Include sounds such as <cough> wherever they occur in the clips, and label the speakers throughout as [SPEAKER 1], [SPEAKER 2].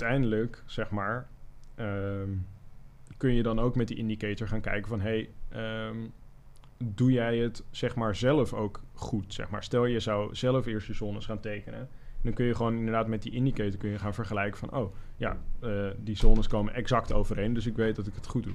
[SPEAKER 1] uiteindelijk, zeg maar, ehm, kun je dan ook met die indicator gaan kijken van... hey, ehm, doe jij het zeg maar zelf ook goed? Zeg maar. Stel je zou zelf eerst je zones gaan tekenen... dan kun je gewoon inderdaad met die indicator kun je gaan vergelijken van... oh, ja, eh, die zones komen exact overeen, dus ik weet dat ik het goed doe.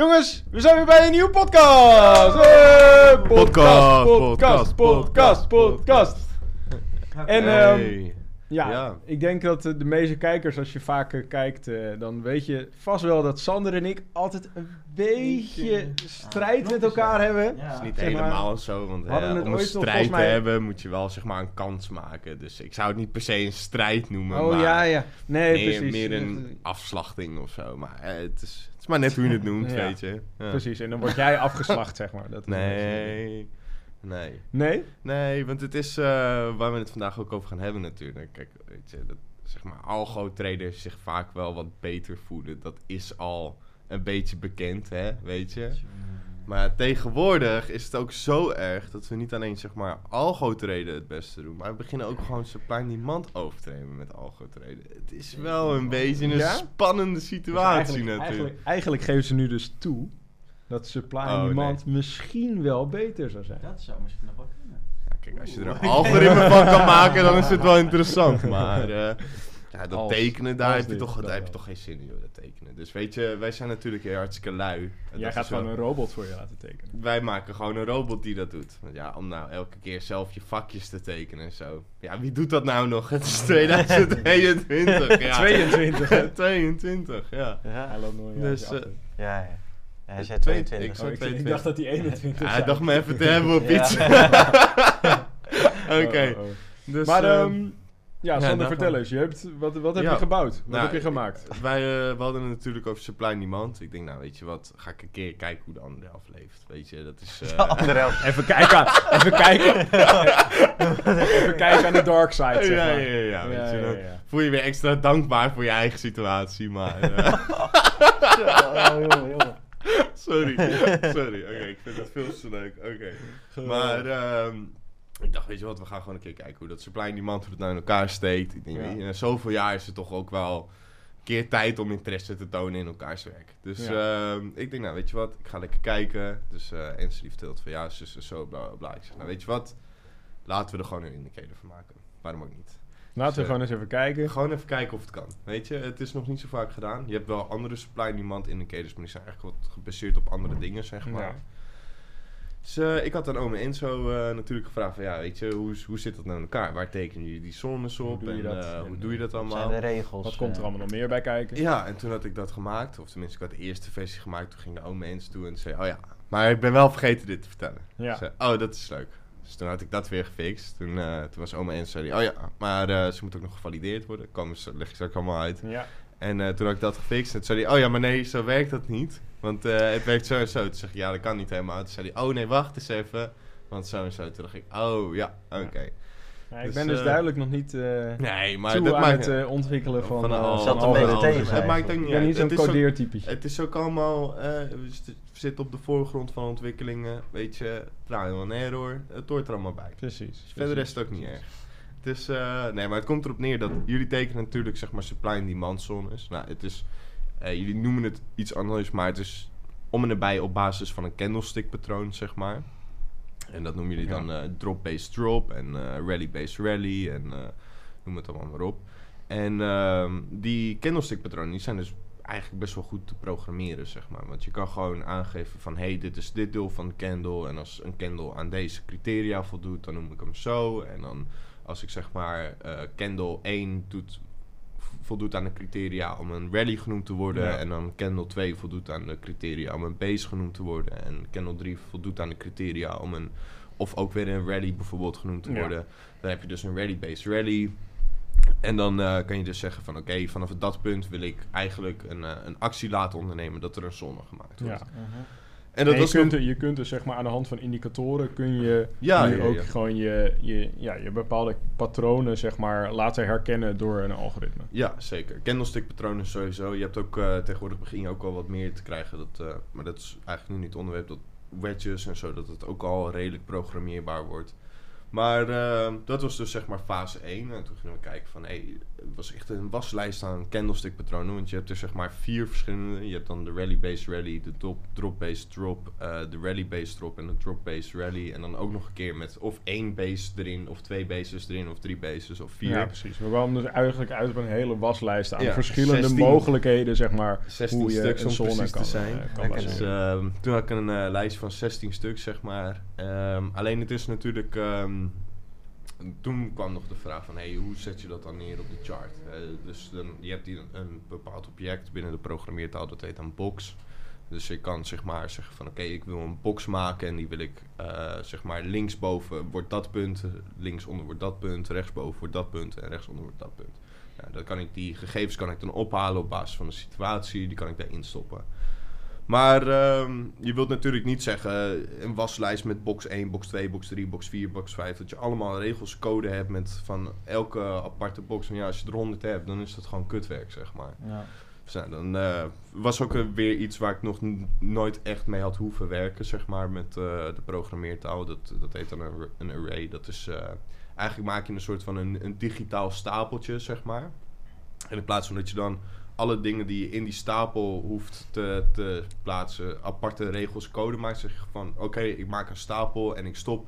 [SPEAKER 1] Jongens, we zijn weer bij een nieuwe podcast! Hey, podcast, podcast, podcast, podcast. En ehm, ja,
[SPEAKER 2] Ja.
[SPEAKER 1] ik denk dat de meeste kijkers, als je vaker kijkt, eh, dan weet je vast wel dat Sander en ik altijd een beetje strijd met elkaar hebben.
[SPEAKER 2] Het is niet
[SPEAKER 1] Zeg maar,
[SPEAKER 2] helemaal zo, want eh, om een strijd
[SPEAKER 1] mij-
[SPEAKER 2] te hebben moet je wel zeg maar een kans maken. Dus ik zou het niet per se een strijd noemen,
[SPEAKER 1] Oh
[SPEAKER 2] maar
[SPEAKER 1] ja, ja. Nee,
[SPEAKER 2] meer,
[SPEAKER 1] precies.
[SPEAKER 2] meer een afslachting of zo. Maar eh, het, is, het is maar net hoe je het <laughs> noemt,
[SPEAKER 1] Ja.
[SPEAKER 2] weet je. Ja.
[SPEAKER 1] Precies, en dan word jij afgeslacht, zeg maar. Dat
[SPEAKER 2] Nee, nee.
[SPEAKER 1] Nee?
[SPEAKER 2] Nee, want het is eh, waar we het vandaag ook over gaan hebben natuurlijk. Kijk, weet je, dat, zeg maar, algo-traders zich vaak wel wat beter voelen. Dat is al een beetje bekend, hè, weet je. Maar tegenwoordig is het ook zo erg dat we niet alleen zeg maar algo-traden het beste doen, maar we beginnen ook gewoon supply and demand over te nemen met algo-traden. Het is wel een beetje een
[SPEAKER 1] Ja?
[SPEAKER 2] spannende
[SPEAKER 1] Dus
[SPEAKER 2] situatie
[SPEAKER 1] eigenlijk,
[SPEAKER 2] natuurlijk.
[SPEAKER 1] eigenlijk, eigenlijk geven ze nu dus toe dat supply
[SPEAKER 2] Oh,
[SPEAKER 1] and demand misschien wel beter zou zijn.
[SPEAKER 3] Dat zou misschien nog wel kunnen.
[SPEAKER 2] Ja, kijk, als je er een algoritme van kan <laughs> maken, dan is het wel interessant. Maar eh, ja, dat
[SPEAKER 1] Als-
[SPEAKER 2] tekenen, daar, heb je, toch,
[SPEAKER 1] dat
[SPEAKER 2] daar heb je
[SPEAKER 1] wel.
[SPEAKER 2] toch geen zin in, joh, dat tekenen. Dus weet je, wij zijn natuurlijk heel hartstikke lui.
[SPEAKER 1] Jij
[SPEAKER 2] dat
[SPEAKER 1] gaat gewoon een robot voor je laten tekenen.
[SPEAKER 2] Wij maken gewoon een robot die dat doet. Want ja, om nou elke keer zelf je vakjes te tekenen en zo. Ja, wie doet dat nou nog? <laughs> Het is 2022. ja.
[SPEAKER 1] 22, hè?
[SPEAKER 2] 22, ja. <laughs>
[SPEAKER 3] Ja,
[SPEAKER 1] Hij loopt nooit
[SPEAKER 2] Dus,
[SPEAKER 1] dus,
[SPEAKER 2] eh,
[SPEAKER 3] ja. ja. <laughs> Hij zei
[SPEAKER 2] Twee-
[SPEAKER 3] 22.
[SPEAKER 2] ik
[SPEAKER 1] oh, ik, dacht dat hij 21
[SPEAKER 2] Ja,
[SPEAKER 1] zei.
[SPEAKER 2] hij dacht me even te hebben op <laughs>
[SPEAKER 3] Ja.
[SPEAKER 2] iets. <laughs> Oké.
[SPEAKER 1] Oh, oh, oh.
[SPEAKER 2] Dus,
[SPEAKER 1] Maar,
[SPEAKER 2] eh,
[SPEAKER 1] ehm, ja, Sander,
[SPEAKER 2] daarvan-
[SPEAKER 1] vertel eens. Je hebt, wat wat heb
[SPEAKER 2] Ja.
[SPEAKER 1] je gebouwd? Wat
[SPEAKER 2] Nou,
[SPEAKER 1] heb je gemaakt?
[SPEAKER 2] Wij eh, we hadden het natuurlijk over supply and demand. Ik denk, nou weet je wat, ga ik een keer kijken hoe de andere helft leeft. Weet je, dat is... eh,
[SPEAKER 3] De andere helft.
[SPEAKER 1] Even kijken even kijken. even kijken aan de dark side, zeg
[SPEAKER 2] ja,
[SPEAKER 1] maar.
[SPEAKER 2] ja, ja, weet
[SPEAKER 1] Ja,
[SPEAKER 2] je.
[SPEAKER 1] ja,
[SPEAKER 2] Dan
[SPEAKER 1] ja.
[SPEAKER 2] voel je weer extra dankbaar voor je eigen situatie, maar... eh,
[SPEAKER 3] Oh, jongen, jongen. <laughs>
[SPEAKER 2] sorry, <laughs> sorry. Oké, ik vind het veel te leuk. Oké. Maar ehm, ik dacht, weet je wat, we gaan gewoon een keer kijken hoe dat supply and demand hoe het nou in elkaar steekt. Ik denk,
[SPEAKER 1] Ja.
[SPEAKER 2] weet je, na zoveel jaar is het toch ook wel een keer tijd om interesse te tonen in elkaars werk. Dus
[SPEAKER 1] Ja.
[SPEAKER 2] ehm, ik denk, nou weet je wat, ik ga lekker kijken. Dus eh Ense die vertelt van ja, zus en zo, bla bla bla. Ik zeg, nou weet je wat, laten we er gewoon een indicator van maken. Waarom ook niet?
[SPEAKER 1] Laten we gewoon eens even kijken.
[SPEAKER 2] Gewoon even kijken of het kan. Weet je, het is nog niet zo vaak gedaan. Je hebt wel andere supply and demand indicators, maar die zijn eigenlijk wat gebaseerd op andere dingen, zeg maar.
[SPEAKER 1] Ja.
[SPEAKER 2] Dus eh, ik had aan ome Enzo eh, natuurlijk gevraagd van ja, weet je, hoe, hoe zit dat nou in elkaar? Waar tekenen jullie die zones op?
[SPEAKER 1] doe je
[SPEAKER 2] en
[SPEAKER 1] dat?
[SPEAKER 2] eh, hoe doe je dat
[SPEAKER 3] Dat zijn
[SPEAKER 2] allemaal?
[SPEAKER 3] de regels.
[SPEAKER 1] Wat komt er allemaal nog meer bij kijken?
[SPEAKER 2] Ja, en toen had ik dat gemaakt, of tenminste ik had de eerste versie gemaakt. Toen ging de ome Enzo toe en zei, oh ja, maar ik ben wel vergeten dit te vertellen.
[SPEAKER 1] Ja.
[SPEAKER 2] Oh, dat is leuk. Dus toen had ik dat weer gefixt. Toen, eh, toen was oma Enzo, zei oh ja, maar eh, ze moet ook nog gevalideerd worden. Kom, leg ik straks allemaal uit.
[SPEAKER 1] Ja.
[SPEAKER 2] En eh, toen had ik dat gefixt. En toen zei hij, oh ja, maar nee, zo werkt dat niet. Want het werkt zo en zo. Toen zeg ik, ja, dat kan niet helemaal. Toen zei hij, oh nee, wacht eens even. Want zo en zo. Toen dacht ik, oh ja, oké.
[SPEAKER 1] Ja, ik
[SPEAKER 2] Dus,
[SPEAKER 1] ben dus
[SPEAKER 2] eh,
[SPEAKER 1] duidelijk nog niet eh
[SPEAKER 2] Nee, maar
[SPEAKER 1] toe
[SPEAKER 2] dat
[SPEAKER 1] aan
[SPEAKER 2] maakt...
[SPEAKER 1] het eh, ontwikkelen van,
[SPEAKER 2] van al-
[SPEAKER 3] Zat
[SPEAKER 1] van al dat.
[SPEAKER 2] Het maakt ook niet
[SPEAKER 1] Ik ben
[SPEAKER 2] uit.
[SPEAKER 1] niet zo'n
[SPEAKER 2] Het is ook-
[SPEAKER 1] codeertypetje.
[SPEAKER 2] Het is ook allemaal, eh, we zitten op de voorgrond van ontwikkelingen. Weet je, trial and error. Het hoort er allemaal bij.
[SPEAKER 1] Precies.
[SPEAKER 2] Dus verder is het ook niet erg. Het is, eh, nee, maar het komt erop neer dat jullie tekenen natuurlijk zeg maar supply and demand zones. Nou, het is, eh, jullie noemen het iets anders, maar het is om en nabij op basis van een candlestick patroon, zeg maar. En dat noemen jullie
[SPEAKER 1] Ja.
[SPEAKER 2] dan eh, drop-based drop en eh, rally-based rally en eh, noem het allemaal maar op. En ehm, die candlestick patronen die zijn dus eigenlijk best wel goed te programmeren, zeg maar. Want je kan gewoon aangeven van, hey, dit is dit deel van de candle. En als een candle aan deze criteria voldoet, dan noem ik hem zo. En dan als ik zeg maar candle 1 doet, voldoet aan de criteria om een rally genoemd te worden.
[SPEAKER 1] Ja.
[SPEAKER 2] En dan candle 2 voldoet aan de criteria om een base genoemd te worden. En candle 3 voldoet aan de criteria om een, of ook weer een rally bijvoorbeeld genoemd te
[SPEAKER 1] Ja.
[SPEAKER 2] worden. Dan heb je dus een rally-based rally. En dan eh, kan je dus zeggen van oké, vanaf dat punt wil ik eigenlijk een, eh, een actie laten ondernemen dat er een zone gemaakt wordt.
[SPEAKER 1] Ja.
[SPEAKER 3] Mhm.
[SPEAKER 2] En dat
[SPEAKER 1] En
[SPEAKER 2] was
[SPEAKER 1] je, kunt, je kunt dus zeg maar aan de hand van indicatoren kun je
[SPEAKER 2] Ja,
[SPEAKER 1] nu
[SPEAKER 2] ja,
[SPEAKER 1] ook
[SPEAKER 2] ja.
[SPEAKER 1] gewoon je, je, ja, je bepaalde patronen zeg maar laten herkennen door een algoritme.
[SPEAKER 2] Ja, zeker. Candlestick-patronen sowieso. Je hebt ook eh, tegenwoordig begin je ook al wat meer te krijgen. Dat, eh, maar dat is eigenlijk nu niet het onderwerp. Dat wedges en zo, dat het ook al redelijk programmeerbaar wordt. Maar eh, dat was dus zeg maar fase 1. En toen gingen we kijken van, hey, het was echt een waslijst aan candlestick-patronen. Want je hebt er zeg maar vier verschillende. Je hebt dan de rally-based rally, de drop- drop-based drop, eh, de rally-based drop en de drop-based rally. En dan ook nog een keer met of één base erin, of twee bases erin, of drie bases, of vier.
[SPEAKER 1] Ja, precies. We kwamen dus eigenlijk uit op een hele waslijst aan
[SPEAKER 2] Ja,
[SPEAKER 1] verschillende
[SPEAKER 2] 16
[SPEAKER 1] mogelijkheden zeg maar
[SPEAKER 2] 16
[SPEAKER 1] hoe je
[SPEAKER 2] stuks
[SPEAKER 1] een
[SPEAKER 2] om
[SPEAKER 1] zone kan,
[SPEAKER 2] te zijn.
[SPEAKER 1] eh, kan
[SPEAKER 2] Dus ehm, toen had ik een lijst van 16 stuks, zeg maar. Ehm, alleen het is natuurlijk... ehm, toen kwam nog de vraag van, hey, hoe zet je dat dan neer op de chart? Eh, dus dan, je hebt hier een, bepaald object binnen de programmeertaal, dat heet een box. Dus je kan zeg maar zeggen van, oké, ik wil een box maken en die wil ik, eh, zeg maar, linksboven wordt dat punt, linksonder wordt dat punt, rechtsboven wordt dat punt en rechtsonder wordt dat punt. Ja, dan kan ik die gegevens kan ik dan ophalen op basis van de situatie, die kan ik daarin stoppen. Maar ehm, je wilt natuurlijk niet zeggen eh, een waslijst met box 1, box 2, box 3, box 4, box 5. Dat je allemaal regels, code hebt met van elke aparte box. En ja, als je er 100 hebt, dan is dat gewoon kutwerk, zeg maar.
[SPEAKER 3] Ja.
[SPEAKER 2] Dus dan eh, was ook weer iets waar ik nog nooit echt mee had hoeven werken, zeg maar, met eh, de programmeertaal. Dat, dat heet dan een, ar- een array. Dat is, eigenlijk maak je een soort van een, een digitaal stapeltje, zeg maar. En in plaats van dat je dan alle dingen die je in die stapel hoeft te, te plaatsen, aparte regels, code maakt, zeg van, oké, ik maak een stapel en ik stop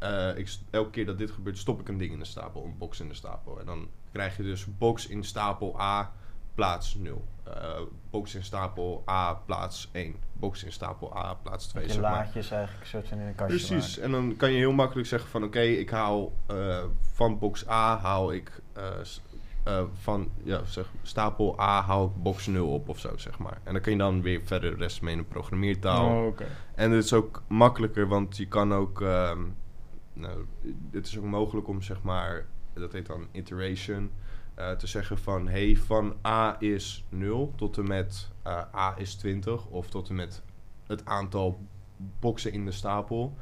[SPEAKER 2] eh, ik, elke keer dat dit gebeurt, stop ik een ding in de stapel, een box in de stapel. En dan krijg je dus box in stapel A, plaats 0. Eh, box in stapel A, plaats 1. Box in stapel A, plaats 2.
[SPEAKER 3] Dat je
[SPEAKER 2] zeg maar.
[SPEAKER 3] laadjes eigenlijk soort van in een kastje
[SPEAKER 2] Precies,
[SPEAKER 3] maken.
[SPEAKER 2] en dan kan je heel makkelijk zeggen van oké, ik haal eh, van box A haal ik eh, van ja, zeg, stapel A haal ik box 0 op of zo, zeg maar. En dan kun je dan weer verder de rest mee in een programmeertaal.
[SPEAKER 1] Oh.
[SPEAKER 2] En het is ook makkelijker, want je kan ook. ehm, nou, het is ook mogelijk om zeg maar. Dat heet dan iteration. eh, te zeggen van hey, van A is 0 tot en met eh, A is 20. Of tot en met het aantal boxen in de stapel.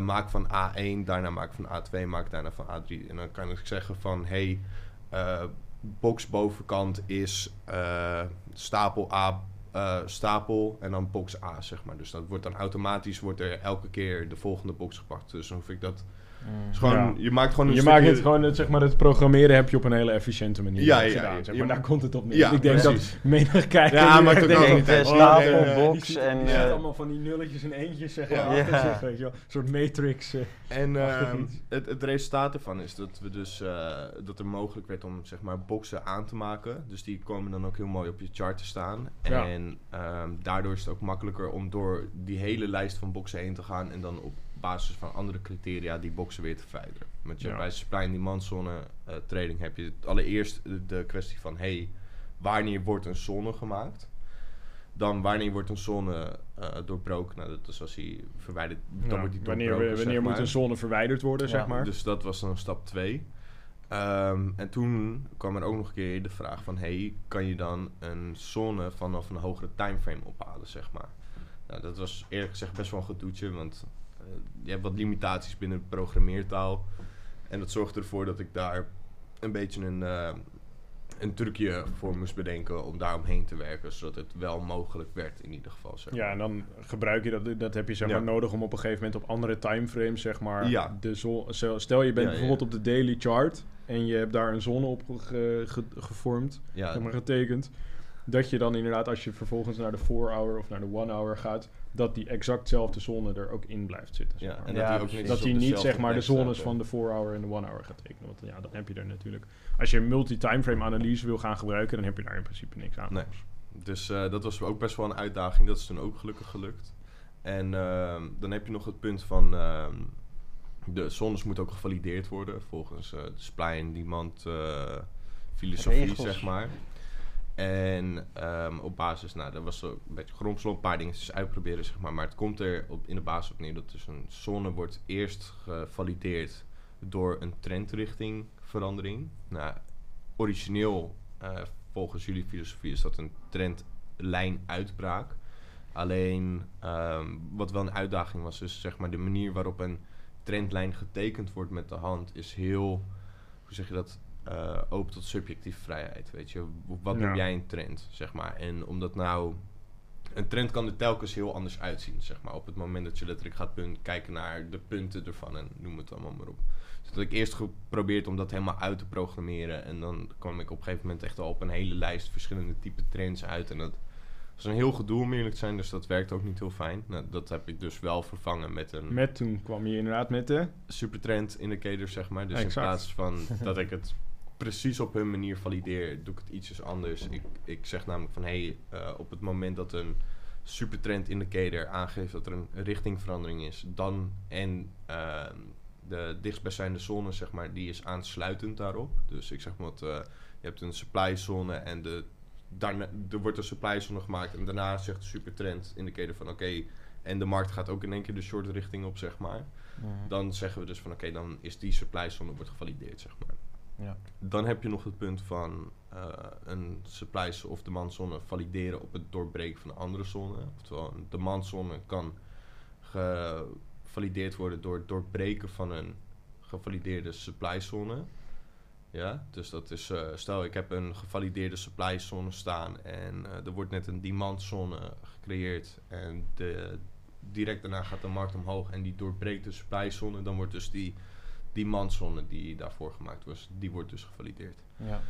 [SPEAKER 2] Maak van A1, daarna maak van A2, maak daarna van A3. En dan kan ik zeggen van hey, eh, box bovenkant is eh, stapel A eh, stapel en dan box A, zeg maar. Dus dat wordt dan automatisch, wordt er elke keer de volgende box gepakt. Dus dan hoef ik dat...
[SPEAKER 3] Mm.
[SPEAKER 2] is gewoon,
[SPEAKER 1] Ja.
[SPEAKER 2] Je maakt gewoon een
[SPEAKER 1] Je
[SPEAKER 2] stukje...
[SPEAKER 1] maakt het gewoon, het, zeg maar, het programmeren heb je op een hele efficiënte manier
[SPEAKER 2] Ja, ja,
[SPEAKER 1] gedaan.
[SPEAKER 2] ja.
[SPEAKER 1] zeg
[SPEAKER 2] Je
[SPEAKER 1] maar. daar komt het op neer.
[SPEAKER 2] Ja,
[SPEAKER 1] ik denk
[SPEAKER 2] precies.
[SPEAKER 1] dat menig kijker...
[SPEAKER 2] Ja,
[SPEAKER 1] echt
[SPEAKER 2] ook wel
[SPEAKER 1] oh,
[SPEAKER 3] Stapel,
[SPEAKER 1] nee,
[SPEAKER 3] box en,
[SPEAKER 1] die ziet
[SPEAKER 3] eh,
[SPEAKER 1] allemaal van die nulletjes en eentjes zeg maar,
[SPEAKER 2] Ja.
[SPEAKER 1] zich, weet je wel. Een soort matrix. eh.
[SPEAKER 2] En ehm, het, het resultaat ervan is dat we dus eh, dat er mogelijk werd om zeg maar boxen aan te maken. Dus die komen dan ook heel mooi op je chart te staan.
[SPEAKER 1] Ja.
[SPEAKER 2] En ehm, daardoor is het ook makkelijker om door die hele lijst van boxen heen te gaan en dan op basis van andere criteria die boxen weer te verwijderen. Want je
[SPEAKER 1] Ja.
[SPEAKER 2] bij supply en demand zone eh, trading heb je allereerst de, de kwestie van hey, wanneer wordt een zone gemaakt? Dan wanneer wordt een zone eh, doorbroken? Nou, dat is als hij verwijderd, dan
[SPEAKER 1] Ja,
[SPEAKER 2] wordt die
[SPEAKER 1] wanneer wanneer
[SPEAKER 2] zeg
[SPEAKER 1] moet een zone verwijderd worden,
[SPEAKER 3] Ja,
[SPEAKER 1] zeg maar.
[SPEAKER 2] Dus dat was dan stap 2. en toen kwam er ook nog een keer de vraag van... hey, kan je dan een zone vanaf een hogere timeframe ophalen, zeg maar. Nou, dat was eerlijk gezegd best wel een gedoetje... want je hebt wat limitaties binnen de programmeertaal. En dat zorgde ervoor dat ik daar een beetje een, eh, een trucje voor moest bedenken... om daar omheen te werken, zodat het wel mogelijk werd in ieder geval, zeg
[SPEAKER 1] Ja, en dan gebruik je dat, dat heb je zeg
[SPEAKER 2] Ja.
[SPEAKER 1] maar nodig om op een gegeven moment op andere timeframes, zeg maar,
[SPEAKER 2] Ja.
[SPEAKER 1] de zon, stel je bent
[SPEAKER 2] Ja,
[SPEAKER 1] bijvoorbeeld op de daily chart en je hebt daar een zone op ge- ge- gevormd,
[SPEAKER 2] Ja,
[SPEAKER 1] zeg maar getekend, dat je dan inderdaad als je vervolgens naar de 4-hour of naar de 1-hour gaat, dat die exactzelfde zone er ook in blijft zitten. zeg
[SPEAKER 2] ja, en
[SPEAKER 3] Ja,
[SPEAKER 2] dat die ook niet
[SPEAKER 1] dat niet zeg maar de zones van de 4-hour en de 1-hour gaat tekenen. Want ja, dan heb je er natuurlijk. Als je een multi-timeframe analyse wil gaan gebruiken, dan heb je daar in principe niks aan.
[SPEAKER 2] Nee. Dus eh, dat was ook best wel een uitdaging. Dat is toen ook gelukkig gelukt. En ehm, dan heb je nog het punt van... ehm, de zones moeten ook gevalideerd worden volgens eh, de and demand eh, filosofie,
[SPEAKER 3] Regels.
[SPEAKER 2] zeg maar. En ehm, op basis, nou, dat was een beetje gromsel, een paar dingetjes uitproberen, zeg maar. Maar het komt er op, in de basis op neer dat dus een zone wordt eerst gevalideerd door een trendrichting verandering. Nou, origineel, eh, volgens jullie filosofie, is dat een trendlijnuitbraak. Alleen ehm, wat wel een uitdaging was, is zeg maar de manier waarop een trendlijn getekend wordt met de hand, is heel, hoe zeg je dat, eh, open tot subjectieve vrijheid. Weet je, wat
[SPEAKER 1] Ja.
[SPEAKER 2] noem jij een trend, zeg maar. En omdat nou, een trend kan er telkens heel anders uitzien, zeg maar. Op het moment dat je letterlijk gaat punt, kijken naar de punten ervan en noem het allemaal maar op. Dus dat ik eerst geprobeerd om dat helemaal uit te programmeren. En dan kwam ik op een gegeven moment echt al op een hele lijst verschillende type trends uit. En dat was een heel gedoe om eerlijk te zijn, dus dat werkt ook niet heel fijn. Nou, dat heb ik dus wel vervangen met een
[SPEAKER 1] Met toen kwam je inderdaad met de...
[SPEAKER 2] supertrend indicator, zeg maar. Dus
[SPEAKER 1] Exact.
[SPEAKER 2] in plaats van dat ik het precies op hun manier valideer, doe ik het ietsjes anders. Ik, ik zeg namelijk van, hé, hey, eh, op het moment dat een supertrend indicator aangeeft dat er een richtingverandering is, dan en ehm, de dichtstbijzijnde zone, zeg maar, die is aansluitend daarop. Dus ik zeg maar, wat, eh, je hebt een supply zone en de, daarna, er wordt een supply zone gemaakt en daarna zegt de supertrend indicator van, oké, en de markt gaat ook in één keer de short richting op, zeg maar dan zeggen we dus van oké, dan is die supply zone wordt gevalideerd, zeg maar.
[SPEAKER 3] Ja.
[SPEAKER 2] Dan heb je nog het punt van eh, een supply of demandzone valideren op het doorbreken van een andere zone. Oftewel, een demandzone kan gevalideerd worden door het doorbreken van een gevalideerde supply zone. Ja, dus dat is, eh, stel ik heb een gevalideerde supply zone staan en eh, er wordt net een demandzone gecreëerd en de, direct daarna gaat de markt omhoog en die doorbreekt de supply zone, dan wordt dus die demandzone die daarvoor gemaakt was, die wordt dus gevalideerd.
[SPEAKER 3] Ja.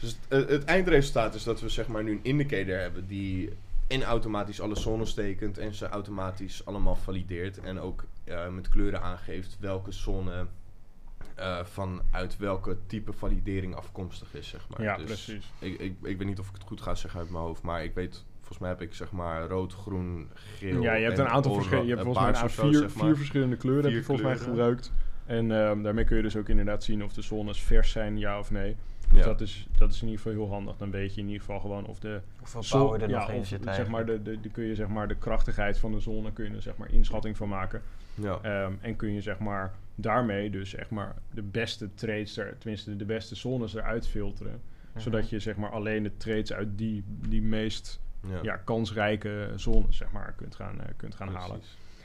[SPEAKER 2] Dus het, het eindresultaat is dat we zeg maar nu een indicator hebben die in automatisch alle zones tekent en ze automatisch allemaal valideert en ook eh, met kleuren aangeeft welke zone eh, vanuit welke type validering afkomstig is, zeg maar.
[SPEAKER 1] Ja,
[SPEAKER 2] Dus
[SPEAKER 1] precies.
[SPEAKER 2] Ik, ik, ik weet niet of ik het goed ga zeggen uit mijn hoofd, maar ik weet, volgens mij heb ik zeg maar rood, groen, geel.
[SPEAKER 1] Ja, je hebt
[SPEAKER 2] en
[SPEAKER 1] een aantal verschillende... Je hebt
[SPEAKER 2] eh,
[SPEAKER 1] volgens mij
[SPEAKER 2] zo,
[SPEAKER 1] vier,
[SPEAKER 2] zeg maar.
[SPEAKER 1] vier verschillende kleuren heb je volgens mij gebruikt. En ehm, daarmee kun je dus ook inderdaad zien of de zones vers zijn, ja of nee. Dus
[SPEAKER 2] Ja.
[SPEAKER 1] dat, is, dat is in ieder geval heel handig. Dan weet je in ieder geval gewoon of de...
[SPEAKER 3] Hoeveel
[SPEAKER 1] zo-
[SPEAKER 3] power er
[SPEAKER 1] ja,
[SPEAKER 3] nog in
[SPEAKER 1] of,
[SPEAKER 3] zit
[SPEAKER 1] zeg maar, de, de, de, kun je zeg maar de krachtigheid van de zone kun je er, zeg maar inschatting van maken.
[SPEAKER 2] Ja.
[SPEAKER 1] Ehm, en kun je zeg maar daarmee dus zeg maar de beste trades, er, tenminste de beste zones eruit filteren.
[SPEAKER 3] Mhm.
[SPEAKER 1] Zodat je zeg maar alleen de trades uit die, die meest
[SPEAKER 2] ja.
[SPEAKER 1] ja, kansrijke zones zeg maar kunt gaan, eh, kunt gaan halen.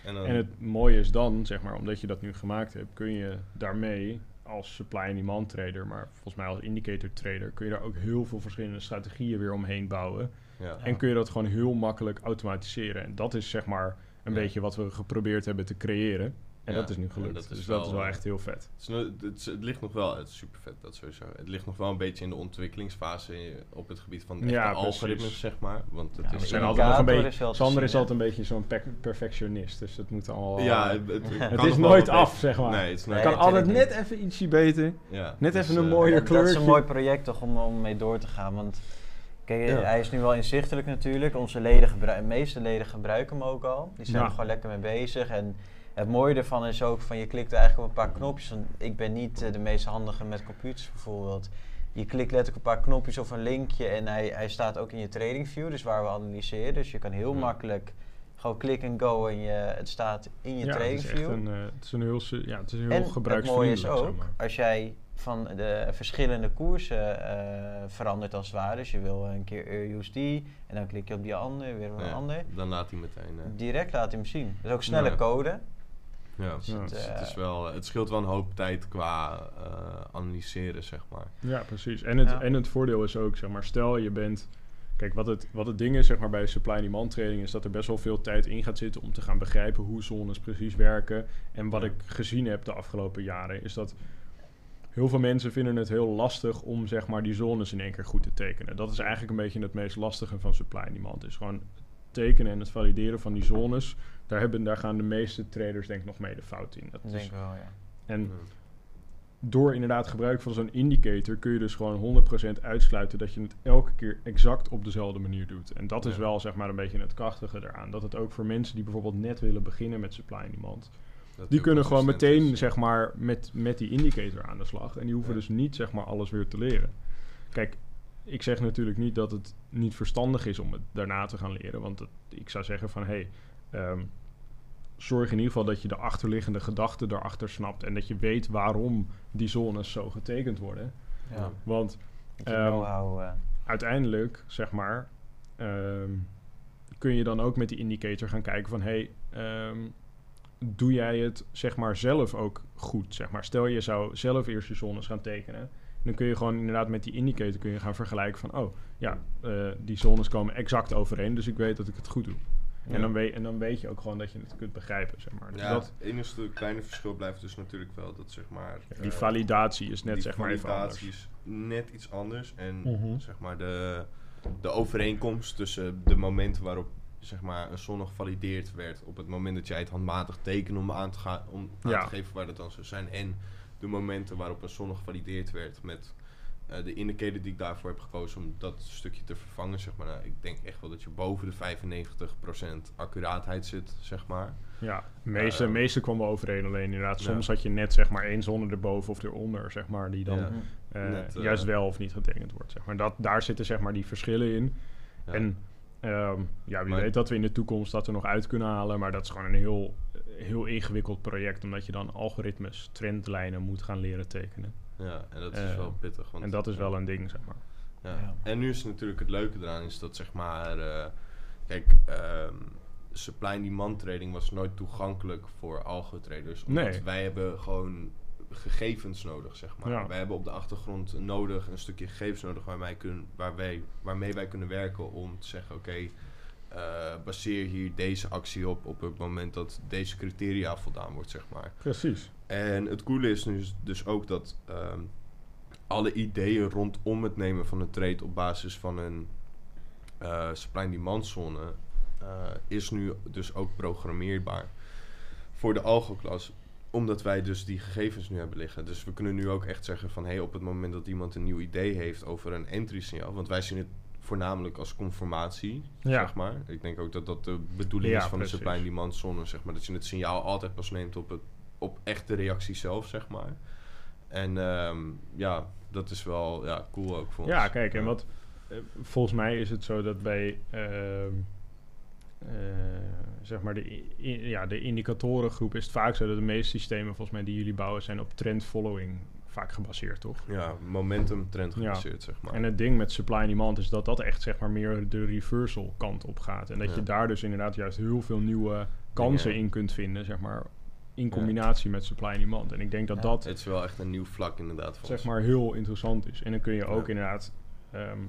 [SPEAKER 2] En, dan,
[SPEAKER 1] En het mooie is dan, zeg maar, omdat je dat nu gemaakt hebt, kun je daarmee als supply en demand trader, maar volgens mij als indicator trader, kun je daar ook heel veel verschillende strategieën weer omheen bouwen.
[SPEAKER 2] ja.
[SPEAKER 1] En kun je dat gewoon heel makkelijk automatiseren. En dat is zeg maar een
[SPEAKER 2] Ja.
[SPEAKER 1] beetje wat we geprobeerd hebben te creëren. En
[SPEAKER 2] Ja,
[SPEAKER 1] dat is nu gelukt.
[SPEAKER 2] dat is
[SPEAKER 1] dus dat is
[SPEAKER 2] wel,
[SPEAKER 1] wel
[SPEAKER 2] eh,
[SPEAKER 1] echt heel vet.
[SPEAKER 2] Het, is het, is- het ligt nog wel, het is super vet, dat sowieso. Het ligt nog wel een beetje in de ontwikkelingsfase eh, op het gebied van
[SPEAKER 1] Ja, precies.
[SPEAKER 2] algoritmes, zeg maar. Want het
[SPEAKER 3] Ja,
[SPEAKER 2] is
[SPEAKER 3] de
[SPEAKER 1] zijn
[SPEAKER 2] wel-
[SPEAKER 1] altijd nog een beetje,
[SPEAKER 3] wel
[SPEAKER 1] Sander
[SPEAKER 3] zien,
[SPEAKER 1] is altijd een beetje zo'n per- perfectionist. Dus dat moet allemaal...
[SPEAKER 2] ja,
[SPEAKER 1] eh,
[SPEAKER 2] het, het,
[SPEAKER 1] het is
[SPEAKER 2] wel
[SPEAKER 1] nooit af,
[SPEAKER 2] beter.
[SPEAKER 1] zeg maar.
[SPEAKER 2] Nee, het is nooit
[SPEAKER 3] Nee,
[SPEAKER 1] kan altijd net even ietsje beter.
[SPEAKER 2] Ja,
[SPEAKER 1] net
[SPEAKER 2] dus,
[SPEAKER 1] even een
[SPEAKER 2] eh,
[SPEAKER 1] mooier
[SPEAKER 3] dat, dat is een mooi project toch om, om mee door te gaan. Want kijk,
[SPEAKER 2] Ja.
[SPEAKER 3] hij is nu wel inzichtelijk natuurlijk. Onze leden gebruiken, de meeste leden gebruiken hem ook al. Die zijn
[SPEAKER 1] Ja.
[SPEAKER 3] er gewoon lekker mee bezig. En het mooie ervan is ook van je klikt eigenlijk op een paar knopjes. Want ik ben niet eh, de meest handige met computers bijvoorbeeld. Je klikt letterlijk op een paar knopjes of een linkje en hij, hij staat ook in je trading view, dus waar we analyseren. Dus je kan heel
[SPEAKER 2] Ja.
[SPEAKER 3] makkelijk gewoon click en go en je, het staat in je
[SPEAKER 1] ja,
[SPEAKER 3] trading
[SPEAKER 1] het is een, eh, het is een heel, ja, het is heel
[SPEAKER 3] En het mooie is
[SPEAKER 1] gebruiksvriendelijk.
[SPEAKER 3] ook,
[SPEAKER 1] zeg maar.
[SPEAKER 3] als jij van de verschillende koersen eh, verandert als het ware. Dus je wil een keer EUSD en dan klik je op die andere, weer op een
[SPEAKER 2] ja,
[SPEAKER 3] ander.
[SPEAKER 2] Dan laat hij meteen. eh,
[SPEAKER 3] Direct laat hij hem zien. Dat is ook snelle
[SPEAKER 2] Ja.
[SPEAKER 3] code.
[SPEAKER 2] Ja.
[SPEAKER 3] Dus
[SPEAKER 1] Ja.
[SPEAKER 3] het,
[SPEAKER 2] Dus
[SPEAKER 3] eh,
[SPEAKER 2] het, is wel, het scheelt wel een hoop tijd qua eh, analyseren, zeg maar.
[SPEAKER 1] Ja, precies. En het,
[SPEAKER 3] Ja.
[SPEAKER 1] en het voordeel is ook, zeg maar, stel je bent... Kijk, wat het, wat het ding is, zeg maar, bij supply and demand trading... is dat er best wel veel tijd in gaat zitten om te gaan begrijpen hoe zones precies werken. En wat ik gezien heb de afgelopen jaren, is dat... Heel veel mensen vinden het heel lastig om zeg maar, die zones in één keer goed te tekenen. Dat is eigenlijk een beetje het meest lastige van supply and demand. Is gewoon het tekenen en het valideren van die zones. Daar, hebben, daar gaan de meeste traders denk ik nog mee de fout in. Dat is,
[SPEAKER 3] denk wel, ja.
[SPEAKER 1] en
[SPEAKER 2] Ja.
[SPEAKER 1] door inderdaad gebruik van zo'n indicator kun je dus gewoon 100% uitsluiten dat je het elke keer exact op dezelfde manier doet. En dat is wel zeg maar een beetje het krachtige eraan. Dat het ook voor mensen die bijvoorbeeld net willen beginnen met supply and demand,
[SPEAKER 2] Dat
[SPEAKER 1] die kunnen gewoon meteen
[SPEAKER 2] is.
[SPEAKER 1] zeg maar met, met die indicator aan de slag. En die hoeven
[SPEAKER 2] Ja.
[SPEAKER 1] dus niet zeg maar alles weer te leren. Kijk, ik zeg natuurlijk niet dat het niet verstandig is om het daarna te gaan leren. Want het- ik zou zeggen van hé, hey, ehm, zorg in ieder geval dat je de achterliggende gedachten daarachter snapt. En dat je weet waarom die zones zo getekend worden.
[SPEAKER 3] ja.
[SPEAKER 1] Want Ehm,
[SPEAKER 3] eh,
[SPEAKER 1] uiteindelijk, zeg maar, ehm, kun je dan ook met die indicator gaan kijken van... hey, doe jij het zeg maar zelf ook goed? Zeg maar. Stel je zou zelf eerst je zones gaan tekenen... dan kun je gewoon inderdaad met die indicator kun je gaan vergelijken van... oh, ja, eh, die zones komen exact overeen, dus ik weet dat ik het goed doe. En, dan weet, en dan weet je ook gewoon dat je het kunt begrijpen, zeg maar. Dus
[SPEAKER 2] Ja,
[SPEAKER 1] dat,
[SPEAKER 2] het enige kleine verschil blijft dus natuurlijk wel dat zeg maar...
[SPEAKER 1] die
[SPEAKER 2] eh,
[SPEAKER 1] validatie is net
[SPEAKER 2] die
[SPEAKER 1] zeg maar even
[SPEAKER 2] validatie is net iets anders. En
[SPEAKER 1] Mhm.
[SPEAKER 2] zeg maar de, de overeenkomst tussen de momenten waarop zeg maar, een zonne gevalideerd werd... op het moment dat jij het handmatig tekende om aan te, gaan, om aan
[SPEAKER 1] Ja.
[SPEAKER 2] te geven waar dat dan zou zijn... en de momenten waarop een zonne gevalideerd werd met... eh, de indicator die ik daarvoor heb gekozen om dat stukje te vervangen, zeg maar. Nou, ik denk echt wel dat je boven de 95% accuraatheid zit, zeg maar.
[SPEAKER 1] Ja, de meeste,
[SPEAKER 2] Ehm,
[SPEAKER 1] meeste kwam wel overeen. Alleen inderdaad,
[SPEAKER 2] ja.
[SPEAKER 1] soms had je net zeg maar één zonne erboven of eronder, zeg maar, die dan
[SPEAKER 2] Ja.
[SPEAKER 1] eh,
[SPEAKER 2] Net, eh,
[SPEAKER 1] juist wel of niet getekend wordt. Zeg maar. dat, daar zitten zeg maar die verschillen in.
[SPEAKER 2] Ja.
[SPEAKER 1] En ehm, ja, wie
[SPEAKER 2] Maar-
[SPEAKER 1] weet dat we in de toekomst dat er nog uit kunnen halen. Maar dat is gewoon een heel, heel ingewikkeld project. Omdat je dan algoritmes, trendlijnen moet gaan leren tekenen.
[SPEAKER 2] Ja, en dat is
[SPEAKER 1] Eh,
[SPEAKER 2] wel pittig. Want
[SPEAKER 1] en dat is wel een ding, zeg maar.
[SPEAKER 2] Ja.
[SPEAKER 3] Ja.
[SPEAKER 2] En nu is natuurlijk het leuke eraan is dat zeg maar, eh, kijk, ehm supply and demand trading was nooit toegankelijk voor algo traders. Omdat
[SPEAKER 1] Nee.
[SPEAKER 2] wij hebben gewoon gegevens nodig, zeg maar.
[SPEAKER 1] Ja.
[SPEAKER 2] Wij hebben op de achtergrond nodig, een stukje gegevens nodig waar wij kunnen, waar wij, waarmee wij kunnen werken om te zeggen, oké, eh, baseer hier deze actie op op het moment dat deze criteria voldaan wordt, zeg maar.
[SPEAKER 1] Precies.
[SPEAKER 2] En het coole is nu dus ook dat ehm, alle ideeën rondom het nemen van een trade op basis van een eh supply and demand zone eh, is nu dus ook programmeerbaar voor de algo-klas omdat wij dus die gegevens nu hebben liggen. Dus we kunnen nu ook echt zeggen van... hey, op het moment dat iemand een nieuw idee heeft over een entry-signaal... want wij zien het voornamelijk als conformatie,
[SPEAKER 1] Ja.
[SPEAKER 2] zeg maar. Ik denk ook dat dat de bedoeling
[SPEAKER 1] Ja,
[SPEAKER 2] is van
[SPEAKER 1] precies.
[SPEAKER 2] de supply and demand zone, zeg maar. Dat je het signaal altijd pas neemt op, het, op echt de reactie zelf, zeg maar. En ehm, ja, dat is wel ja, cool ook voor
[SPEAKER 1] Ja,
[SPEAKER 2] ons.
[SPEAKER 1] kijk, en wat eh, volgens mij is het zo dat bij ehm, eh, zeg maar de, i- i- ja, de indicatorengroep is het vaak zo dat de meeste systemen volgens mij die jullie bouwen zijn op trend following vaak gebaseerd, toch?
[SPEAKER 2] Ja, momentum trend
[SPEAKER 1] Ja.
[SPEAKER 2] gebaseerd, zeg maar.
[SPEAKER 1] En het ding met supply and demand is dat dat echt zeg maar meer de reversal kant op gaat. En dat
[SPEAKER 2] Ja.
[SPEAKER 1] je daar dus inderdaad juist heel veel nieuwe kansen in kunt vinden, zeg maar, in combinatie met supply and demand. En ik denk dat
[SPEAKER 3] Ja.
[SPEAKER 1] dat
[SPEAKER 2] het is wel echt een nieuw vlak inderdaad voor
[SPEAKER 1] zeg
[SPEAKER 2] ons.
[SPEAKER 1] maar heel interessant is. En dan kun je ook
[SPEAKER 2] Ja.
[SPEAKER 1] inderdaad, ehm,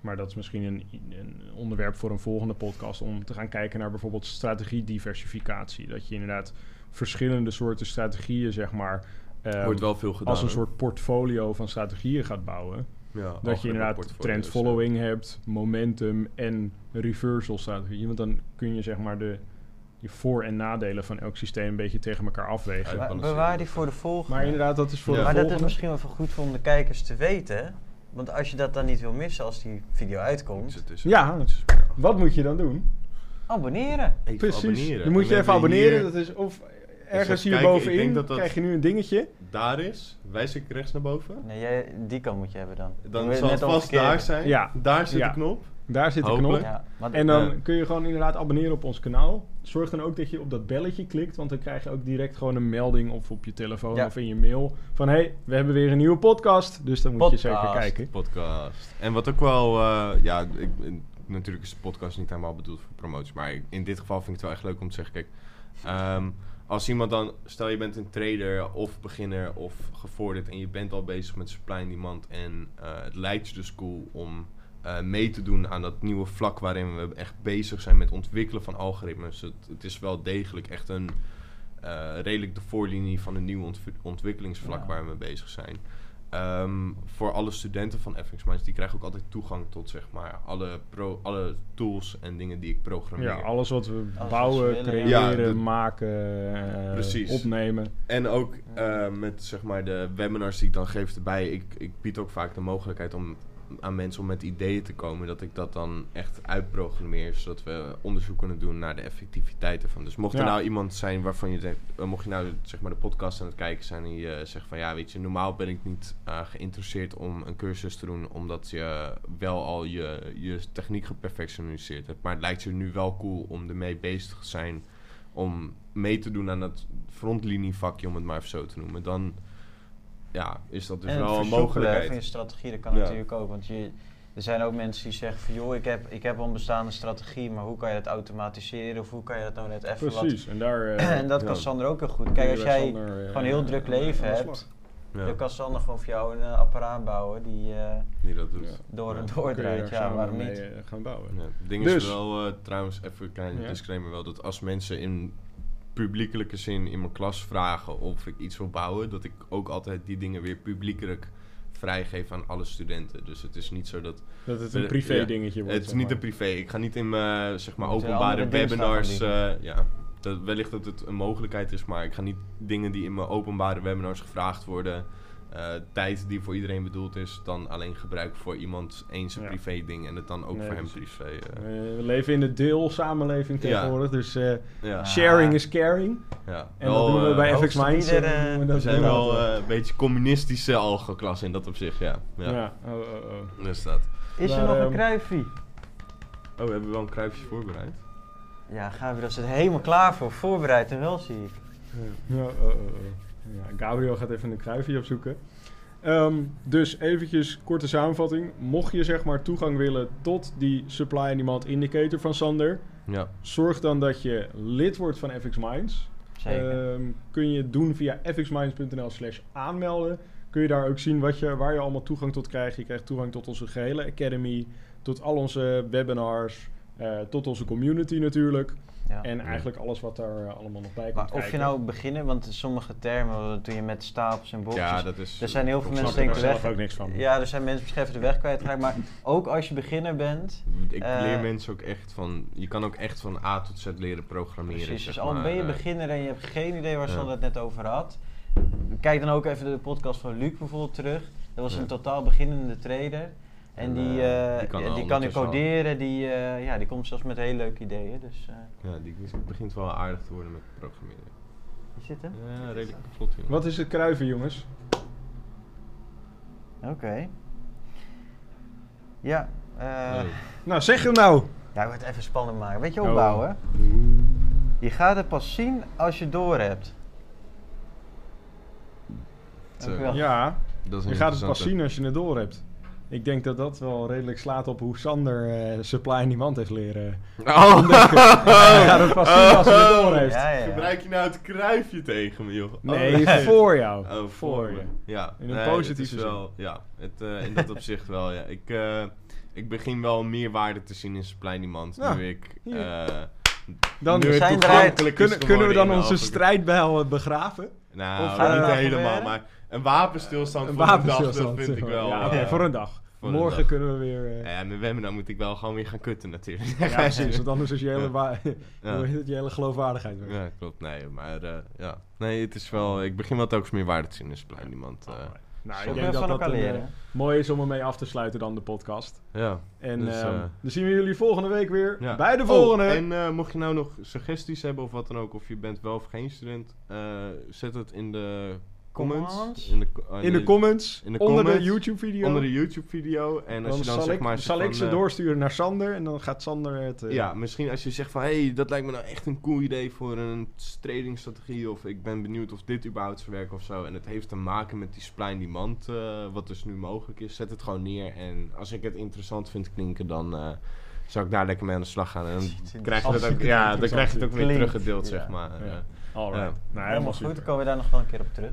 [SPEAKER 1] maar dat is misschien een, een onderwerp voor een volgende podcast, om te gaan kijken naar bijvoorbeeld strategiediversificatie. Dat je inderdaad verschillende soorten strategieën, zeg maar, ehm,
[SPEAKER 2] Wordt wel veel gedaan.
[SPEAKER 1] als een soort portfolio van strategieën gaat bouwen.
[SPEAKER 2] ja,
[SPEAKER 1] Dat je inderdaad trend
[SPEAKER 2] ja.
[SPEAKER 1] following hebt, momentum en reversal strategie. Want dan kun je zeg maar de, je voor- en nadelen van elk systeem een beetje tegen elkaar afwegen.
[SPEAKER 2] Ja,
[SPEAKER 3] Maar bewaar die voor de volgende.
[SPEAKER 1] Maar inderdaad, dat is voor
[SPEAKER 2] Ja.
[SPEAKER 1] de
[SPEAKER 3] maar dat is misschien wel goed voor de kijkers te weten. Want als je dat dan niet wil missen als die video uitkomt.
[SPEAKER 1] Ja. Wat moet je dan doen?
[SPEAKER 3] abonneren.
[SPEAKER 2] Even
[SPEAKER 1] Precies.
[SPEAKER 2] abonneren.
[SPEAKER 1] Dan moet je even abonneren. Dat is of
[SPEAKER 2] even
[SPEAKER 1] ergens hier
[SPEAKER 2] kijken, ik
[SPEAKER 1] bovenin
[SPEAKER 2] denk dat dat-
[SPEAKER 1] krijg je nu een dingetje.
[SPEAKER 2] Daar is, wijs ik rechts naar boven.
[SPEAKER 3] Nee, jij, die kant moet je hebben dan.
[SPEAKER 2] Dan zal het vast daar zijn.
[SPEAKER 1] Ja.
[SPEAKER 2] Daar zit
[SPEAKER 1] Ja.
[SPEAKER 2] de knop.
[SPEAKER 1] Daar zit de knop.
[SPEAKER 3] Ja,
[SPEAKER 1] En dan kun je gewoon inderdaad abonneren op ons kanaal. Zorg dan ook dat je op dat belletje klikt, want dan krijg je ook direct gewoon een melding of op je telefoon
[SPEAKER 3] Ja.
[SPEAKER 1] of in je mail van hey, we hebben weer een nieuwe podcast. Dus dan moet je zeker
[SPEAKER 3] Podcast.
[SPEAKER 1] kijken.
[SPEAKER 2] Podcast. En wat ook wel, eh, ja, ik, natuurlijk is de podcast niet helemaal bedoeld voor promotie, maar in dit geval vind ik het wel echt leuk om te zeggen, kijk, ehm, als iemand dan, stel je bent een trader of beginner of gevorderd en je bent al bezig met supply and demand en eh, het lijkt je dus cool om eh, mee te doen aan dat nieuwe vlak waarin we echt bezig zijn met ontwikkelen van algoritmes. Het, het is wel degelijk echt een eh, redelijk de voorlinie van een nieuw ontwi- ontwikkelingsvlak
[SPEAKER 3] Ja.
[SPEAKER 2] waar we mee bezig zijn. Ehm, voor alle studenten van FX Minds, die krijgen ook altijd toegang tot zeg maar alle, pro, alle tools en dingen die ik programmeer.
[SPEAKER 1] Ja, alles wat we bouwen, creëren,
[SPEAKER 2] Ja, de-
[SPEAKER 1] maken, eh,
[SPEAKER 2] Precies.
[SPEAKER 1] opnemen.
[SPEAKER 2] En ook eh, met zeg maar de webinars die ik dan geef erbij, ik, ik bied ook vaak de mogelijkheid om aan mensen om met ideeën te komen, dat ik dat dan echt uitprogrammeer, zodat we onderzoek kunnen doen naar de effectiviteit ervan. Dus mocht er
[SPEAKER 1] Ja.
[SPEAKER 2] nou iemand zijn waarvan je denkt, eh, mocht je nou zeg maar de podcast aan het kijken zijn en je zegt van ja, weet je, normaal ben ik niet eh, geïnteresseerd om een cursus te doen, omdat je wel al je, je techniek geperfectioniseerd hebt, maar het lijkt je nu wel cool om ermee bezig te zijn om mee te doen aan dat frontlinievakje, om het maar even zo te noemen, dan ja, is dat dus
[SPEAKER 3] en het
[SPEAKER 2] wel een
[SPEAKER 3] versoepelen van je
[SPEAKER 2] mogelijkheid.
[SPEAKER 3] strategie, dat kan
[SPEAKER 2] Ja.
[SPEAKER 3] natuurlijk ook. Want je, er zijn ook mensen die zeggen van joh, ik heb, ik heb al een bestaande strategie, maar hoe kan je dat automatiseren? Of hoe kan je dat nou net even
[SPEAKER 1] Precies. En daar...
[SPEAKER 3] wat... <clears throat>
[SPEAKER 1] eh,
[SPEAKER 3] en dat kan. Sander ook heel goed. Kijk, als jij gewoon een heel druk leven hebt,
[SPEAKER 2] Ja,
[SPEAKER 3] dan kan Sander gewoon voor jou een eh, apparaat bouwen die eh,
[SPEAKER 2] die dat doet.
[SPEAKER 1] Ja.
[SPEAKER 3] door en
[SPEAKER 2] Ja.
[SPEAKER 3] door draait. Ja, waarom
[SPEAKER 1] mee
[SPEAKER 3] niet?
[SPEAKER 1] eh, gaan bouwen.
[SPEAKER 2] Ja, het ding
[SPEAKER 1] Dus-
[SPEAKER 2] is wel, eh, trouwens, even een kleine
[SPEAKER 1] Ja.
[SPEAKER 2] disclaimer wel, dat als mensen in publiekelijke zin in mijn klas vragen of ik iets wil bouwen, dat ik ook altijd die dingen weer publiekelijk vrijgeef aan alle studenten. Dus het is niet zo dat...
[SPEAKER 1] Dat het een
[SPEAKER 2] Eh,
[SPEAKER 1] privé
[SPEAKER 2] ja.
[SPEAKER 1] dingetje wordt.
[SPEAKER 2] het is
[SPEAKER 1] zeg
[SPEAKER 2] niet
[SPEAKER 1] maar.
[SPEAKER 2] een privé. Ik ga niet in mijn, zeg maar, openbare webinars... eh, ja, dat, wellicht dat het een mogelijkheid is, maar ik ga niet dingen die in mijn openbare webinars gevraagd worden... eh, tijd die voor iedereen bedoeld is, dan alleen gebruiken voor iemand eens een
[SPEAKER 1] Ja.
[SPEAKER 2] privé ding en het dan ook
[SPEAKER 1] Nee,
[SPEAKER 2] voor hem
[SPEAKER 1] precies.
[SPEAKER 2] privé. eh,
[SPEAKER 1] Eh, we leven in de deel samenleving
[SPEAKER 2] Ja.
[SPEAKER 1] tegenwoordig, dus eh,
[SPEAKER 2] ja.
[SPEAKER 1] sharing is caring.
[SPEAKER 2] Ja,
[SPEAKER 1] En dat doen we bij FX Minds. we
[SPEAKER 2] we
[SPEAKER 1] dat
[SPEAKER 2] zijn
[SPEAKER 1] wel.
[SPEAKER 2] eh, een beetje communistische algoklas in dat opzicht, ja. Ja,
[SPEAKER 1] ja. Oh, oh, oh.
[SPEAKER 2] dus dat.
[SPEAKER 3] Is er
[SPEAKER 1] Maar,
[SPEAKER 3] nog een
[SPEAKER 1] ehm,
[SPEAKER 3] kruifie?
[SPEAKER 2] Oh, we hebben wel een kruifje voorbereid.
[SPEAKER 3] Ja, Gabriel zit er helemaal klaar voor. Voorbereid en wel, zie ik.
[SPEAKER 1] Ja, oh, oh, oh. Ja, Gabriel gaat even een kruifje opzoeken. Ehm, dus eventjes korte samenvatting. Mocht je zeg maar toegang willen tot die supply and demand indicator van Sander,
[SPEAKER 2] Ja,
[SPEAKER 1] zorg dan dat je lid wordt van FX Minds. Ehm, kun je doen via fxminds.nl slash aanmelden. Kun je daar ook zien wat je, waar je allemaal toegang tot krijgt. Je krijgt toegang tot onze gehele academy, tot al onze webinars, eh, tot onze community natuurlijk.
[SPEAKER 3] Ja.
[SPEAKER 1] En eigenlijk alles wat daar eh, allemaal nog bij komt
[SPEAKER 3] Maar of
[SPEAKER 1] kijken.
[SPEAKER 3] je nou beginnen, want sommige termen, doe je met stapels en boxjes.
[SPEAKER 2] ja dat is...
[SPEAKER 3] er zijn heel veel
[SPEAKER 1] Ik
[SPEAKER 3] mensen denken weg.
[SPEAKER 1] ook niks van.
[SPEAKER 3] Ja, er zijn mensen misschien even de weg kwijtgeraakt. Maar ook als je beginner bent.
[SPEAKER 2] Ik
[SPEAKER 3] Eh,
[SPEAKER 2] leer mensen ook echt van... Je kan ook echt van A tot Z leren programmeren,
[SPEAKER 3] Precies, dus al
[SPEAKER 2] maar,
[SPEAKER 3] ben je beginner en je hebt geen idee waar
[SPEAKER 2] Ja.
[SPEAKER 3] Sander het net over had. Kijk dan ook even de podcast van Luc bijvoorbeeld terug. Dat was
[SPEAKER 2] Ja.
[SPEAKER 3] een totaal beginnende trader. En die,
[SPEAKER 2] eh,
[SPEAKER 3] eh,
[SPEAKER 2] die kan
[SPEAKER 3] ja,
[SPEAKER 2] al
[SPEAKER 3] die kan nu coderen, die, eh, ja, die komt zelfs met hele leuke ideeën. Dus, eh
[SPEAKER 2] Ja, die begint wel aardig te worden met programmeren.
[SPEAKER 3] is dit hem?
[SPEAKER 2] Ja, redelijk vlot. jongen.
[SPEAKER 1] Wat is het kruiven, jongens?
[SPEAKER 3] Oké. Ja, eh
[SPEAKER 2] Oh.
[SPEAKER 1] Nou, zeg hem nou!
[SPEAKER 3] ja, ik wil het even spannend maken. Weet je
[SPEAKER 1] Oh.
[SPEAKER 3] opbouwen? Je gaat het pas zien als je door hebt.
[SPEAKER 1] Ja,
[SPEAKER 2] Dat is een
[SPEAKER 1] je gaat het pas zien als je het door hebt. Ik denk dat dat wel redelijk slaat op hoe Sander eh, supply en demand heeft leren.
[SPEAKER 2] Oh! <laughs>
[SPEAKER 1] Het pas zien als hij het door heeft.
[SPEAKER 3] Ja, ja, ja.
[SPEAKER 2] Gebruik je nou het kruifje tegen me, joh?
[SPEAKER 1] Nee,
[SPEAKER 2] Oh,
[SPEAKER 1] voor jou.
[SPEAKER 2] Oh, voor
[SPEAKER 1] je.
[SPEAKER 2] Ja.
[SPEAKER 1] In een
[SPEAKER 2] Nee,
[SPEAKER 1] positieve
[SPEAKER 2] het is
[SPEAKER 1] zin.
[SPEAKER 2] wel, Ja, het, eh, in dat opzicht wel, ja. Ik, eh, ik begin wel meer waarde te zien in supply and demand.
[SPEAKER 1] Ja,
[SPEAKER 2] nu ik... eh,
[SPEAKER 1] Dan
[SPEAKER 2] nu het
[SPEAKER 3] zijn
[SPEAKER 2] toegankelijk is
[SPEAKER 1] kunnen, kunnen we dan onze strijdbijl eh, begraven?
[SPEAKER 2] Nou,
[SPEAKER 1] Of,
[SPEAKER 2] niet
[SPEAKER 1] eh,
[SPEAKER 2] helemaal, maar een wapenstilstand
[SPEAKER 1] Een
[SPEAKER 2] voor een dag, dat vind ik wel...
[SPEAKER 1] Ja,
[SPEAKER 2] eh,
[SPEAKER 1] oké, voor een dag.
[SPEAKER 2] voor een
[SPEAKER 1] Morgen
[SPEAKER 2] dag.
[SPEAKER 1] kunnen we weer... eh,
[SPEAKER 2] Ja, met webinar moet ik wel gewoon weer gaan kutten natuurlijk.
[SPEAKER 1] ja, <laughs> precies. Want anders is je hele,
[SPEAKER 2] Ja. <laughs> Ja.
[SPEAKER 1] je hele geloofwaardigheid weg.
[SPEAKER 2] Ja, klopt. Nee, maar eh, ja. Nee, het is wel... Ik begin wel telkens meer waarde te zien in supply and demand. eh.
[SPEAKER 1] Alright. Nou, ik denk dat
[SPEAKER 3] van
[SPEAKER 1] dat een, mooi is om ermee af te sluiten dan de podcast.
[SPEAKER 2] ja.
[SPEAKER 1] En
[SPEAKER 2] Dus,
[SPEAKER 1] ehm,
[SPEAKER 2] eh,
[SPEAKER 1] dan zien we jullie volgende week weer
[SPEAKER 2] Ja.
[SPEAKER 1] bij de
[SPEAKER 2] Oh,
[SPEAKER 1] volgende.
[SPEAKER 2] en eh, mocht je nou nog suggesties hebben of wat dan ook, of je bent wel of geen student, eh, zet het in de comments. In de, eh,
[SPEAKER 1] in de comments,
[SPEAKER 2] in de
[SPEAKER 1] onder
[SPEAKER 2] comments,
[SPEAKER 1] de YouTube video.
[SPEAKER 2] onder de YouTube video. En als
[SPEAKER 1] dan
[SPEAKER 2] je dan
[SPEAKER 1] zal,
[SPEAKER 2] zeg
[SPEAKER 1] ik,
[SPEAKER 2] maar...
[SPEAKER 1] zal ik ze
[SPEAKER 2] eh,
[SPEAKER 1] doorsturen naar Sander en dan gaat Sander het... eh,
[SPEAKER 2] Ja, misschien als je zegt van, hé, hey, dat lijkt me nou echt een cool idee voor een tradingstrategie. Of ik ben benieuwd of dit überhaupt zou werken of zo. En het heeft te maken met die and demand, eh, wat dus nu mogelijk is. Zet het gewoon neer. En als ik het interessant vind klinken, dan eh, zou ik daar lekker mee aan de slag gaan. En dan krijg je, dat ook,
[SPEAKER 1] hartstikke
[SPEAKER 2] ja, dan krijg je het ook weer teruggedeeld,
[SPEAKER 3] ja.
[SPEAKER 2] zeg maar.
[SPEAKER 1] Ja.
[SPEAKER 2] Ja.
[SPEAKER 1] Alright.
[SPEAKER 2] Ja.
[SPEAKER 1] Nou,
[SPEAKER 3] Helemaal
[SPEAKER 1] helemaal
[SPEAKER 3] goed,
[SPEAKER 1] super.
[SPEAKER 3] dan komen we daar nog wel een keer op terug.